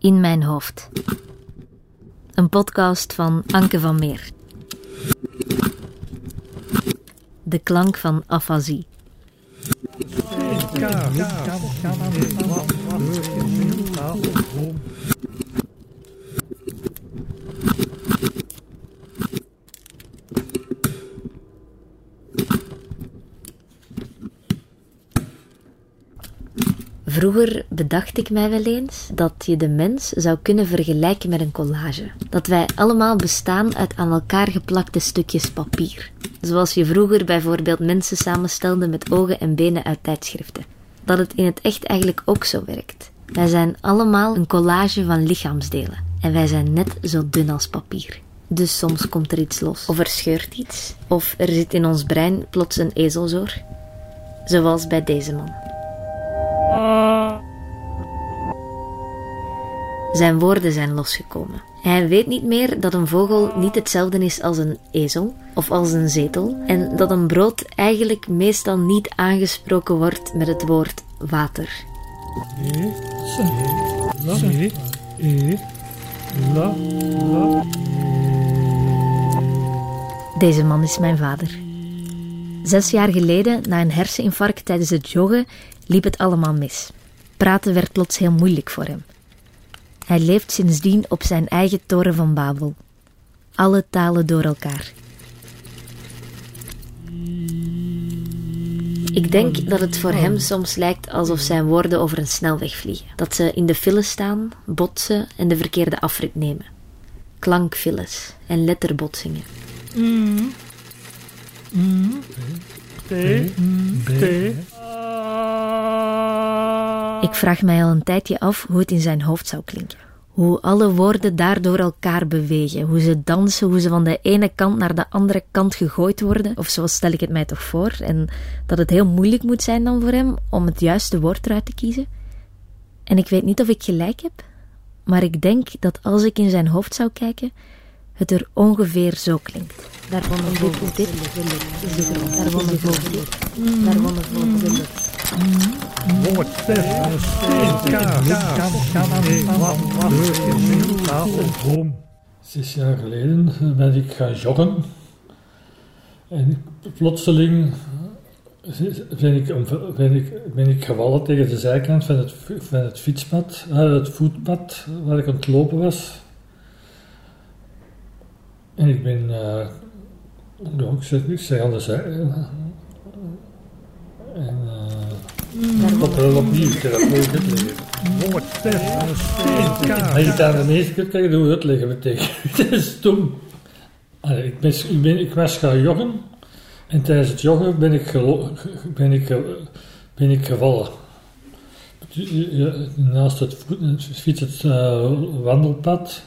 In mijn hoofd. Een podcast van Anke van Meer. De klank van afasie. Vroeger bedacht ik mij wel eens dat je de mens zou kunnen vergelijken met een collage. Dat wij allemaal bestaan uit aan elkaar geplakte stukjes papier. Zoals je vroeger bijvoorbeeld mensen samenstelde met ogen en benen uit tijdschriften. Dat het in het echt eigenlijk ook zo werkt. Wij zijn allemaal een collage van lichaamsdelen. En wij zijn net zo dun als papier. Dus soms komt er iets los. Of er scheurt iets. Of er zit in ons brein plots een ezelzoor. Zoals bij deze man. Zijn woorden zijn losgekomen. Hij weet niet meer dat een vogel niet hetzelfde is als een ezel of als een zetel en dat een brood eigenlijk meestal niet aangesproken wordt met het woord water. Deze man is mijn vader. Zes jaar geleden, na een herseninfarct tijdens het joggen, liep het allemaal mis. Praten werd plots heel moeilijk voor hem. Hij leeft sindsdien op zijn eigen toren van Babel. Alle talen door elkaar. Ik denk dat het voor hem soms lijkt alsof zijn woorden over een snelweg vliegen. Dat ze in de file staan, botsen en de verkeerde afrit nemen. Klankfiles en letterbotsingen. Mm. Mm. T. Ik vraag mij al een tijdje af hoe het in zijn hoofd zou klinken. Hoe alle woorden daardoor elkaar bewegen, hoe ze dansen, hoe ze van de ene kant naar de andere kant gegooid worden, of zo stel ik het mij toch voor, en dat het heel moeilijk moet zijn dan voor hem om het juiste woord eruit te kiezen. En ik weet niet of ik gelijk heb, maar ik denk dat als ik in zijn hoofd zou kijken, het er ongeveer zo klinkt. Daar won een vogel, dit daar won een vogel, dit, daar won een vogel, dit. Zes jaar geleden ben ik gaan joggen. En plotseling ben ik, ben ik, ben ik gevallen tegen de zijkant van het, van het fietspad, het voetpad waar ik aan het lopen was. En ik ben, uh, ik zeg, aan de zij. En uh, er opnieuw, ik heb dat nooit uitleggen. Als je het aan de eerste keer kan je het uitleggen betekent. Dat is stom. Allee, ik, ben, ik, ben, ik was gaan joggen en tijdens het joggen ben ik, gelo, ben ik, ben ik gevallen. Naast het, het fiets, het uh, wandelpad,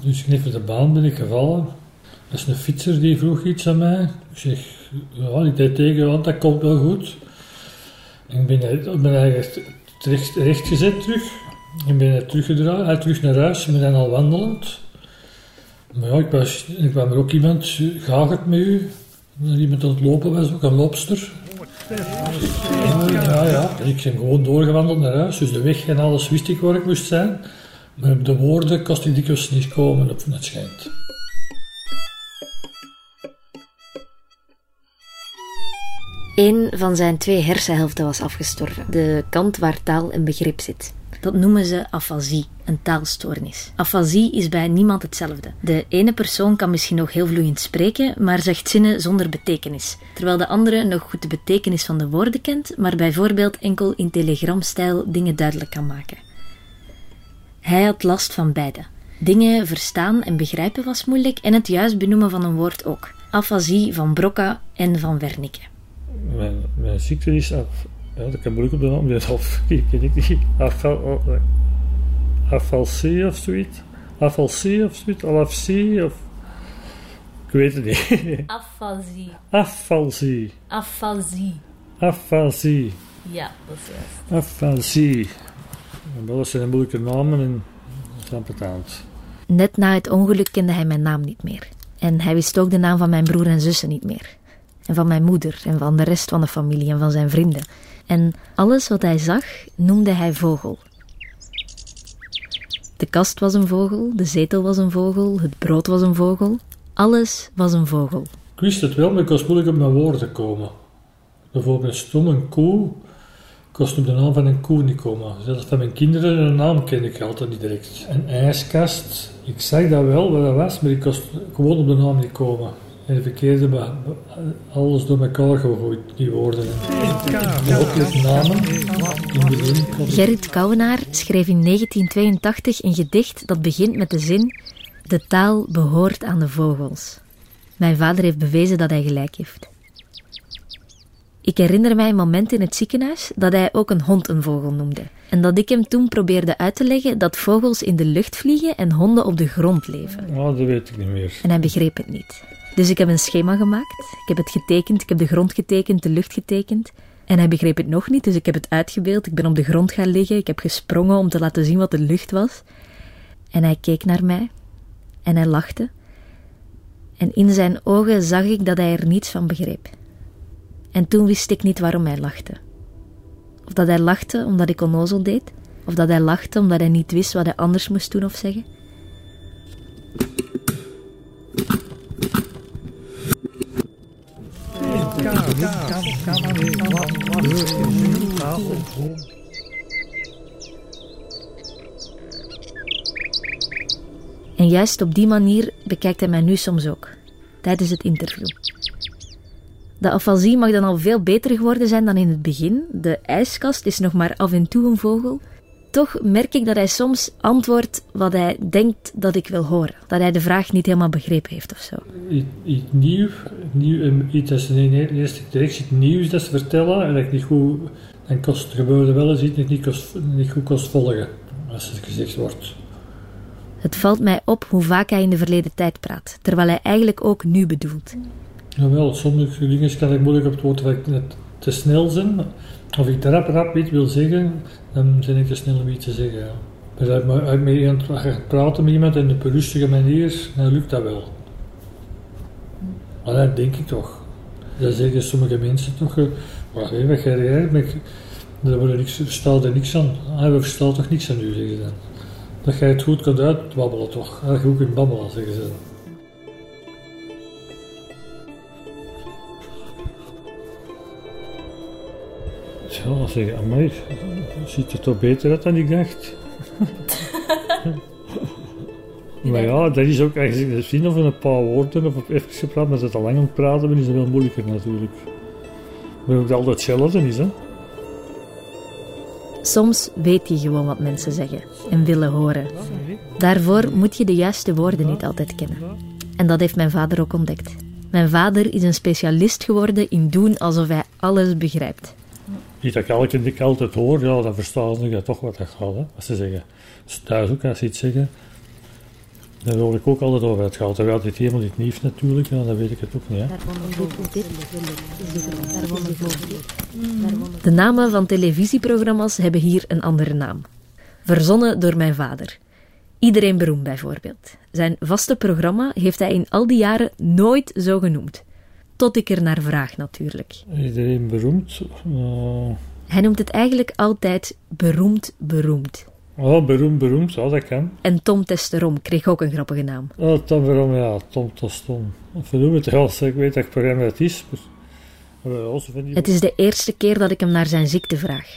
dus knippen de baan ben ik gevallen. Dat is een fietser die vroeg iets aan mij. Ik zeg, ja, ik tegen, want dat komt wel goed. Ik ben, eigenlijk recht, rechtgezet terug. Ik ben teruggedraaid, terug naar huis. Ik ben al wandelend. Maar ja, ik, was, ik kwam er ook iemand, gaat het met u? Iemand aan het lopen was, ook een loopster. Ja, ja. Ik ben gewoon doorgewandeld naar huis, dus de weg en alles wist ik waar ik moest zijn. Maar de woorden kost ik dikwijls niet komen, op het schijnt. Eén van zijn twee hersenhelften was afgestorven, de kant waar taal en begrip zit. Dat noemen ze afasie, een taalstoornis. Afasie is bij niemand hetzelfde. De ene persoon kan misschien nog heel vloeiend spreken, maar zegt zinnen zonder betekenis, terwijl de andere nog goed de betekenis van de woorden kent, maar bijvoorbeeld enkel in telegramstijl dingen duidelijk kan maken. Hij had last van beide. Dingen verstaan en begrijpen was moeilijk en het juist benoemen van een woord ook. Afasie van Broca en van Wernicke. Mijn, mijn ziekte is af. Ja, dat kan moeilijk op de naam. Of, ken ik niet. Afval, afalcie of zoiets. Afalcie of zoiets. Alafcie of. Ik weet het niet. Afasie. Afalcie. Afasie. Afasie. Ja, dat is juist. Afasie. Dat zijn moeilijke namen en betaald. Net na het ongeluk kende hij mijn naam niet meer. En hij wist ook de naam van mijn broer en zussen niet meer. En van mijn moeder en van de rest van de familie en van zijn vrienden. En alles wat hij zag noemde hij vogel. De kast was een vogel, de zetel was een vogel, het brood was een vogel. Alles was een vogel. Ik wist het wel, maar ik was moeilijk op mijn woorden te komen. Bijvoorbeeld stom een koe, kost op de naam van een koe niet komen. Zelfs van mijn kinderen, een naam ken ik altijd niet direct. Een ijskast, ik zag dat wel wat dat was, maar ik kost gewoon op de naam niet komen. En de verkeerde, alles door elkaar gegooid, die woorden. En ook namen, Gerrit Kouwenaar schreef in 1982 een gedicht dat begint met de zin: De taal behoort aan de vogels. Mijn vader heeft bewezen dat hij gelijk heeft. Ik herinner mij een moment in het ziekenhuis dat hij ook een hond een vogel noemde. En dat ik hem toen probeerde uit te leggen dat vogels in de lucht vliegen en honden op de grond leven. Ah, dat weet ik niet meer. En hij begreep het niet. Dus ik heb een schema gemaakt. Ik heb het getekend, ik heb de grond getekend, de lucht getekend. En hij begreep het nog niet, dus ik heb het uitgebeeld. Ik ben op de grond gaan liggen, ik heb gesprongen om te laten zien wat de lucht was. En hij keek naar mij en hij lachte. En in zijn ogen zag ik dat hij er niets van begreep. En toen wist ik niet waarom hij lachte. Of dat hij lachte omdat ik onnozel deed, of dat hij lachte omdat hij niet wist wat hij anders moest doen of zeggen. En juist op die manier bekijkt hij mij nu soms ook, tijdens het interview. De afasie mag dan al veel beter geworden zijn dan in het begin. De ijskast is nog maar af en toe een vogel. Toch merk ik dat hij soms antwoordt wat hij denkt dat ik wil horen. Dat hij de vraag niet helemaal begrepen heeft of zo. Iets, iets nieuw, nieuw eh, iets dat ze in de eerste direct iets nieuws dat ze vertellen en dat ik niet goed, dan kost, gebeurde wel eens iets dat ik niet, kost, niet goed kost volgen, als het gezegd wordt. Het valt mij op hoe vaak hij in de verleden tijd praat, terwijl hij eigenlijk ook nu bedoelt. Jawel, sommige dingen kan ik moeilijk op het woord dat ik net te snel ben. Of ik rap rap iets wil zeggen, dan ben ik te snel om iets te zeggen. Ja. Maar ik met iemand ga praten met iemand in een rustige manier, dan lukt dat wel. Maar dat denk ik toch. Dat zeggen sommige mensen toch. eh, Wacht even, wat. Daar wordt niks, er niks aan. Ah, we toch niks aan u, zeggen ze dan. Dat jij het goed kunt uitbabbelen toch. Dat je goed kunt babbelen, zeggen ze dan. Ja, dan zeg ik, amai, ziet er toch beter uit dan ik dacht. maar ja, dat is ook eigenlijk zin of in een paar woorden of op even gepraat, maar als het al lang aan het praten ben, is het wel moeilijker natuurlijk. Maar ook altijd hetzelfde is, hè. Soms weet je gewoon wat mensen zeggen en willen horen. Daarvoor moet je de juiste woorden niet altijd kennen. En dat heeft mijn vader ook ontdekt. Mijn vader is een specialist geworden in doen alsof hij alles begrijpt. Iets dat ik elke keer altijd hoor, ja, dan verstaan ze toch wat dat gaat, hè. Als ze zeggen, dus thuis ook, als ze iets zeggen, dan hoor ik ook altijd over het gaat. Terwijl dit helemaal niet nieuws natuurlijk, ja, dan weet ik het ook niet, hè. De namen van televisieprogramma's hebben hier een andere naam. Verzonnen door mijn vader. Iedereen beroemd bijvoorbeeld. Zijn vaste programma heeft hij in al die jaren nooit zo genoemd. Tot ik er naar vraag natuurlijk. Iedereen beroemd. eh, Hij noemt het eigenlijk altijd beroemd beroemd. Oh, beroemd, beroemd, ja, dat kan. En Tom Testerom kreeg ook een grappige naam. Oh, Tom waarom, ja, Tom Tostom. Of we noemen het als ik weet welk programma het is. Het is de eerste keer dat ik hem naar zijn ziekte vraag.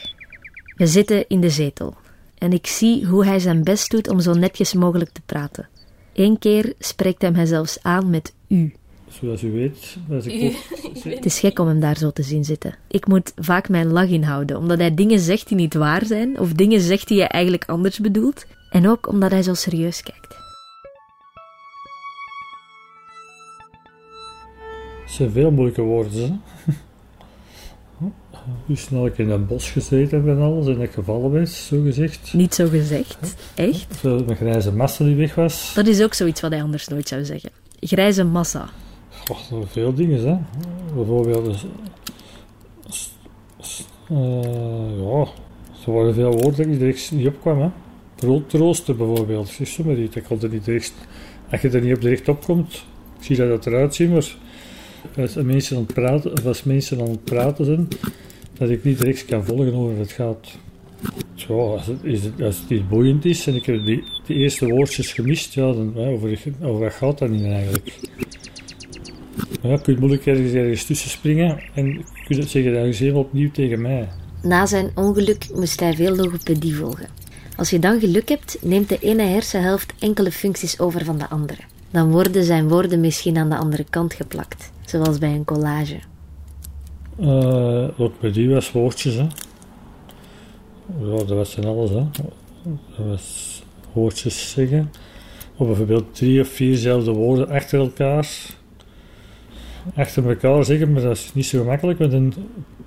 We zitten in de zetel en ik zie hoe hij zijn best doet om zo netjes mogelijk te praten. Eén keer spreekt hij mij zelfs aan met u. Zoals u weet, als ik. Het is gek om hem daar zo te zien zitten. Ik moet vaak mijn lach inhouden, omdat hij dingen zegt die niet waar zijn, of dingen zegt die hij eigenlijk anders bedoelt. En ook omdat hij zo serieus kijkt. Het zijn veel moeilijke woorden, hè. Hoe snel ik in een bos gezeten heb en alles, en dat ik gevallen ben, zo gezegd. Niet zo gezegd, echt? Zo, Mijn grijze massa die weg was. Dat is ook zoiets wat hij anders nooit zou zeggen. Grijze massa. Goh, veel dingen, hè. Bijvoorbeeld... dus, eh, ja, er waren veel woorden dat niet direct niet opkwam, hè. Broodrooster bijvoorbeeld, dat zomaar iets. Ik kon er niet direct... Als je er niet op direct opkomt, ik zie dat het eruit ziet, maar... Als mensen aan het praten, of als mensen aan praten zijn, dat ik niet direct kan volgen over het gaat. Ja, als het, is het, als iets boeiend is en ik heb die, die eerste woordjes gemist, ja, dan, ja, over, over wat gaat dat niet eigenlijk? Ja, kun je moeilijk ergens, ergens tussen springen en kun je zeggen helemaal opnieuw tegen mij. Na zijn ongeluk moest hij veel logopedie volgen. Als je dan geluk hebt, neemt de ene hersenhelft enkele functies over van de andere. Dan worden zijn woorden misschien aan de andere kant geplakt, zoals bij een collage. Uh, ook bij die was woordjes, hè. Ja, dat was van alles, hè. Dat was woordjes zeggen. Of bijvoorbeeld drie of vierzelfde woorden achter elkaar. Achter elkaar zeggen, maar dat is niet zo gemakkelijk, want een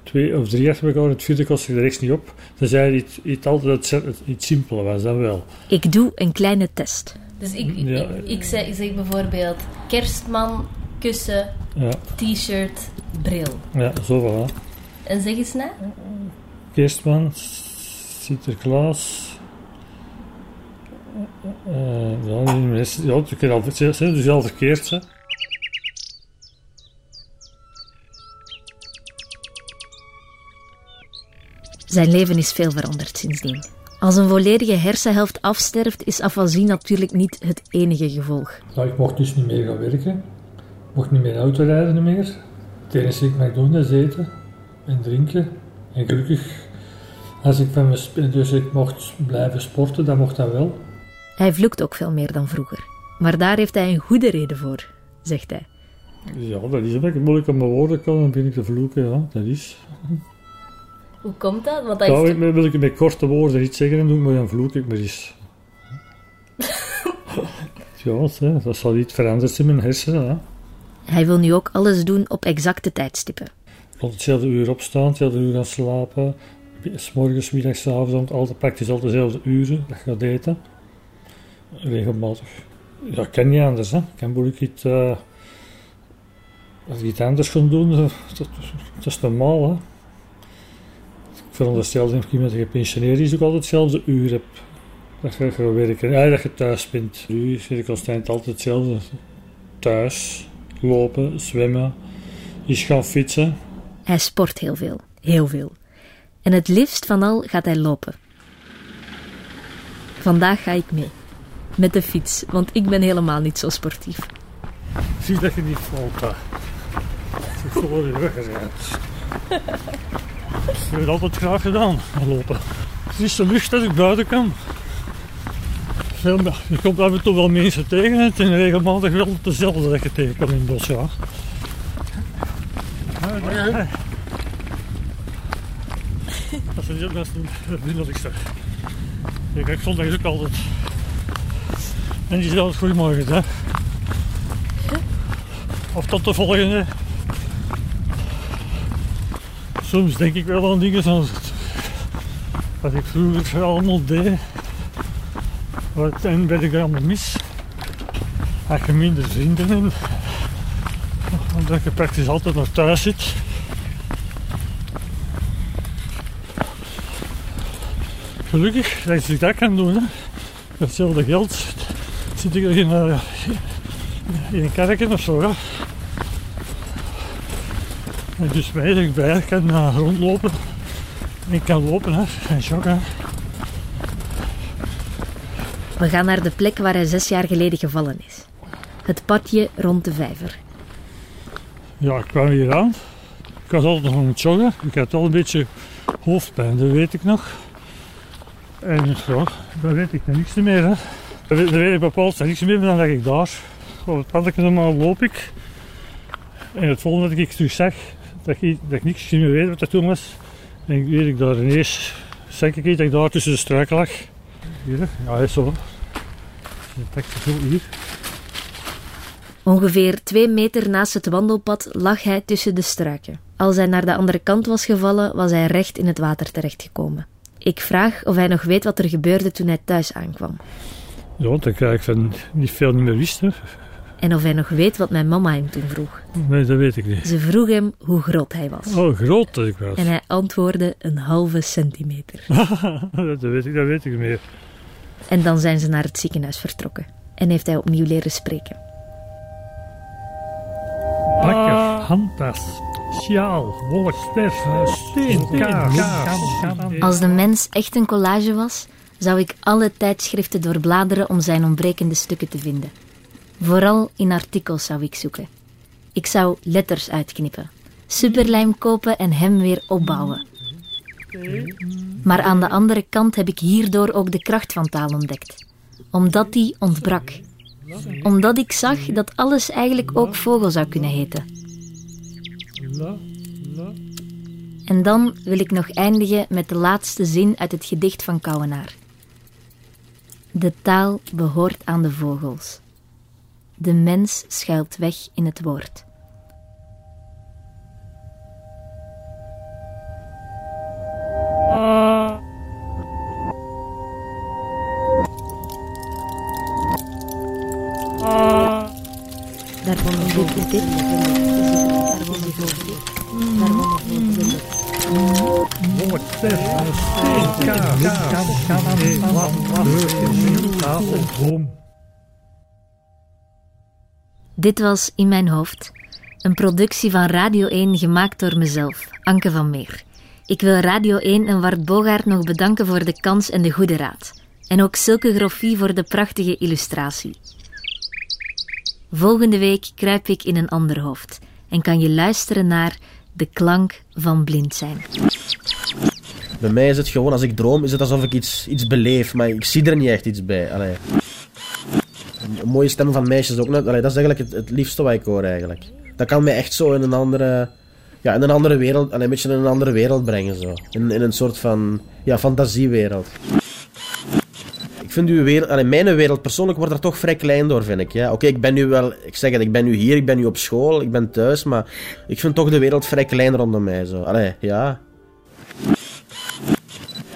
twee of drie achter elkaar, het vierde kost ik de rechts niet op. Dan zei hij iets, iets altijd het, iets simpeler was, dan wel. Ik doe een kleine test. Dus ik, Ja. ik, ik, zeg, ik zeg bijvoorbeeld kerstman, kussen, Ja, t-shirt, bril. ja zo wel. En zeg eens na. Kerstman, Sinterklaas. Uh, ja, ja, ik heb al verkeerd, hè, dus al verkeerd. Hè. Zijn leven is veel veranderd sindsdien. Als een volledige hersenhelft afsterft, is afasie natuurlijk niet het enige gevolg. Nou, ik mocht dus niet meer gaan werken. Ik mocht niet meer autorijden meer. Het enige wat ik mag doen is eten en drinken. En gelukkig, als ik van mijn dus ik mocht blijven sporten, dan mocht dat wel. Hij vloekt ook veel meer dan vroeger. Maar daar heeft hij een goede reden voor, zegt hij. Ja, dat is een beetje moeilijk om mijn woorden te komen, dan begin ik te vloeken, ja, dat is. Hoe komt dat? Want dat Nou, is ik, wil ik met korte woorden iets zeggen en doen, maar dan vloek ik maar eens. ja, hè, dat zal iets veranderd zijn in mijn hersenen. Hè. Hij wil nu ook alles doen op exacte tijdstippen. Rond hetzelfde uur opstaan, hetzelfde uur gaan slapen. S morgens, middags, avonds, altijd praktisch altijd dezelfde uren dat je gaat eten. Regelmatig. Ja, ik kan niet anders, hè. Ik kan moeilijk iets, eh, als ik iets anders ga doen, dat, dat, dat is normaal, hè. Ik veronderstel dat iemand die gepensioneerd is ook altijd hetzelfde uur hebt. Dat je gaat werken. Ja, dat je thuis bent. Nu zit ik constant altijd hetzelfde. Thuis, lopen, zwemmen, eens gaan fietsen. Hij sport heel veel, heel veel. En het liefst van al gaat hij lopen. Vandaag ga ik mee. Met de fiets, want ik ben helemaal niet zo sportief. Zie dat je niet valt. hè. Ik voel je weggerend. Ik heb het altijd graag gedaan, lopen. Het is de lucht dat ik buiten kan. Veel, je komt af en toe wel mensen tegen. Het is regelmatig wel dezelfde dat je tegenkomt in het bos, ja. Dat is dat het vriendelijkste. Ik kijk zondag ook altijd. En die zegt altijd goedemorgen, hè. Of tot de volgende. Soms denk ik wel aan dingen zoals wat ik vroeger allemaal deed. Wat, en ben ik er allemaal mis. Als je minder vrienden hebt. Omdat je praktisch altijd nog thuis zit. Gelukkig dat ik dat kan doen. Hè. Met hetzelfde geld zit ik er in, eh, in een kerken of zo. En dus ik bij kan eh, rondlopen. Ik kan lopen hè, en joggen. We gaan naar de plek waar hij zes jaar geleden gevallen is. Het padje rond de vijver. Ja, ik kwam hier aan. Ik was altijd nog aan het joggen. Ik had al een beetje hoofdpijn, dat weet ik nog. En ja, dat weet ik niks meer. Hè. Dat weet, dat weet ik bepaald niks meer, maar dan lag ik daar. Op het padje normaal loop ik. En het volgende dat ik terug zag, dat ik, dat ik niks meer weet wat dat toen was. En ik weet ik daar ineens, zag ik iets dat ik daar tussen de struiken lag. Hier, ja, is zo. Zo hier. Ongeveer twee meter naast het wandelpad lag hij tussen de struiken. Als hij naar de andere kant was gevallen, was hij recht in het water terechtgekomen. Ik vraag of hij nog weet wat er gebeurde toen hij thuis aankwam. Ja, want dan krijg ik van niet veel niet meer wist. Hè. En of hij nog weet wat mijn mama hem toen vroeg. Nee, dat weet ik niet. Ze vroeg hem hoe groot hij was. Oh, groot dat ik was. En hij antwoordde een halve centimeter. dat, weet ik, dat weet ik niet meer. En dan zijn ze naar het ziekenhuis vertrokken. En heeft hij opnieuw leren spreken. Bakker, handtas, sjaal, steen, kaas. Als de mens echt een collage was, zou ik alle tijdschriften doorbladeren om zijn ontbrekende stukken te vinden. Vooral in artikels zou ik zoeken. Ik zou letters uitknippen, superlijm kopen en hem weer opbouwen. Maar aan de andere kant heb ik hierdoor ook de kracht van taal ontdekt, omdat die ontbrak. Omdat ik zag dat alles eigenlijk ook vogel zou kunnen heten. En dan wil ik nog eindigen met de laatste zin uit het gedicht van Kouwenaar. De taal behoort aan de vogels. De mens schuilt weg in het woord. Dit was In Mijn Hoofd, een productie van Radio 1 gemaakt door mezelf, Anke van Meer. Ik wil Radio 1 en Wart Bogaert nog bedanken voor de kans en de goede raad. En ook Silke Groffie voor de prachtige illustratie. Volgende week kruip ik in een ander hoofd en kan je luisteren naar De klank van blind zijn. Bij mij is het gewoon, als ik droom, is het alsof ik iets, iets beleef, maar ik zie er niet echt iets bij. Allee. Mooie stem van meisjes ook. Allee, dat is eigenlijk het, liefste wat ik hoor eigenlijk. Dat kan mij echt zo in een andere, ja, in een andere wereld, een beetje in een andere wereld brengen zo. In, in een soort van, ja, fantasiewereld. Ik vind uw wereld, allee, mijn wereld persoonlijk wordt er toch vrij klein door, vind ik. Ja. Oké, ik ben nu wel, ik zeg het, ik ben nu hier, ik ben nu op school, ik ben thuis, maar ik vind toch de wereld vrij klein rondom mij zo. Allee, ja.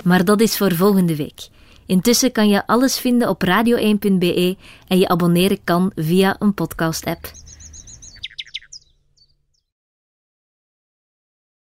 Maar dat is voor volgende week. Intussen kan je alles vinden op radio1.be en je abonneren kan via een podcast-app.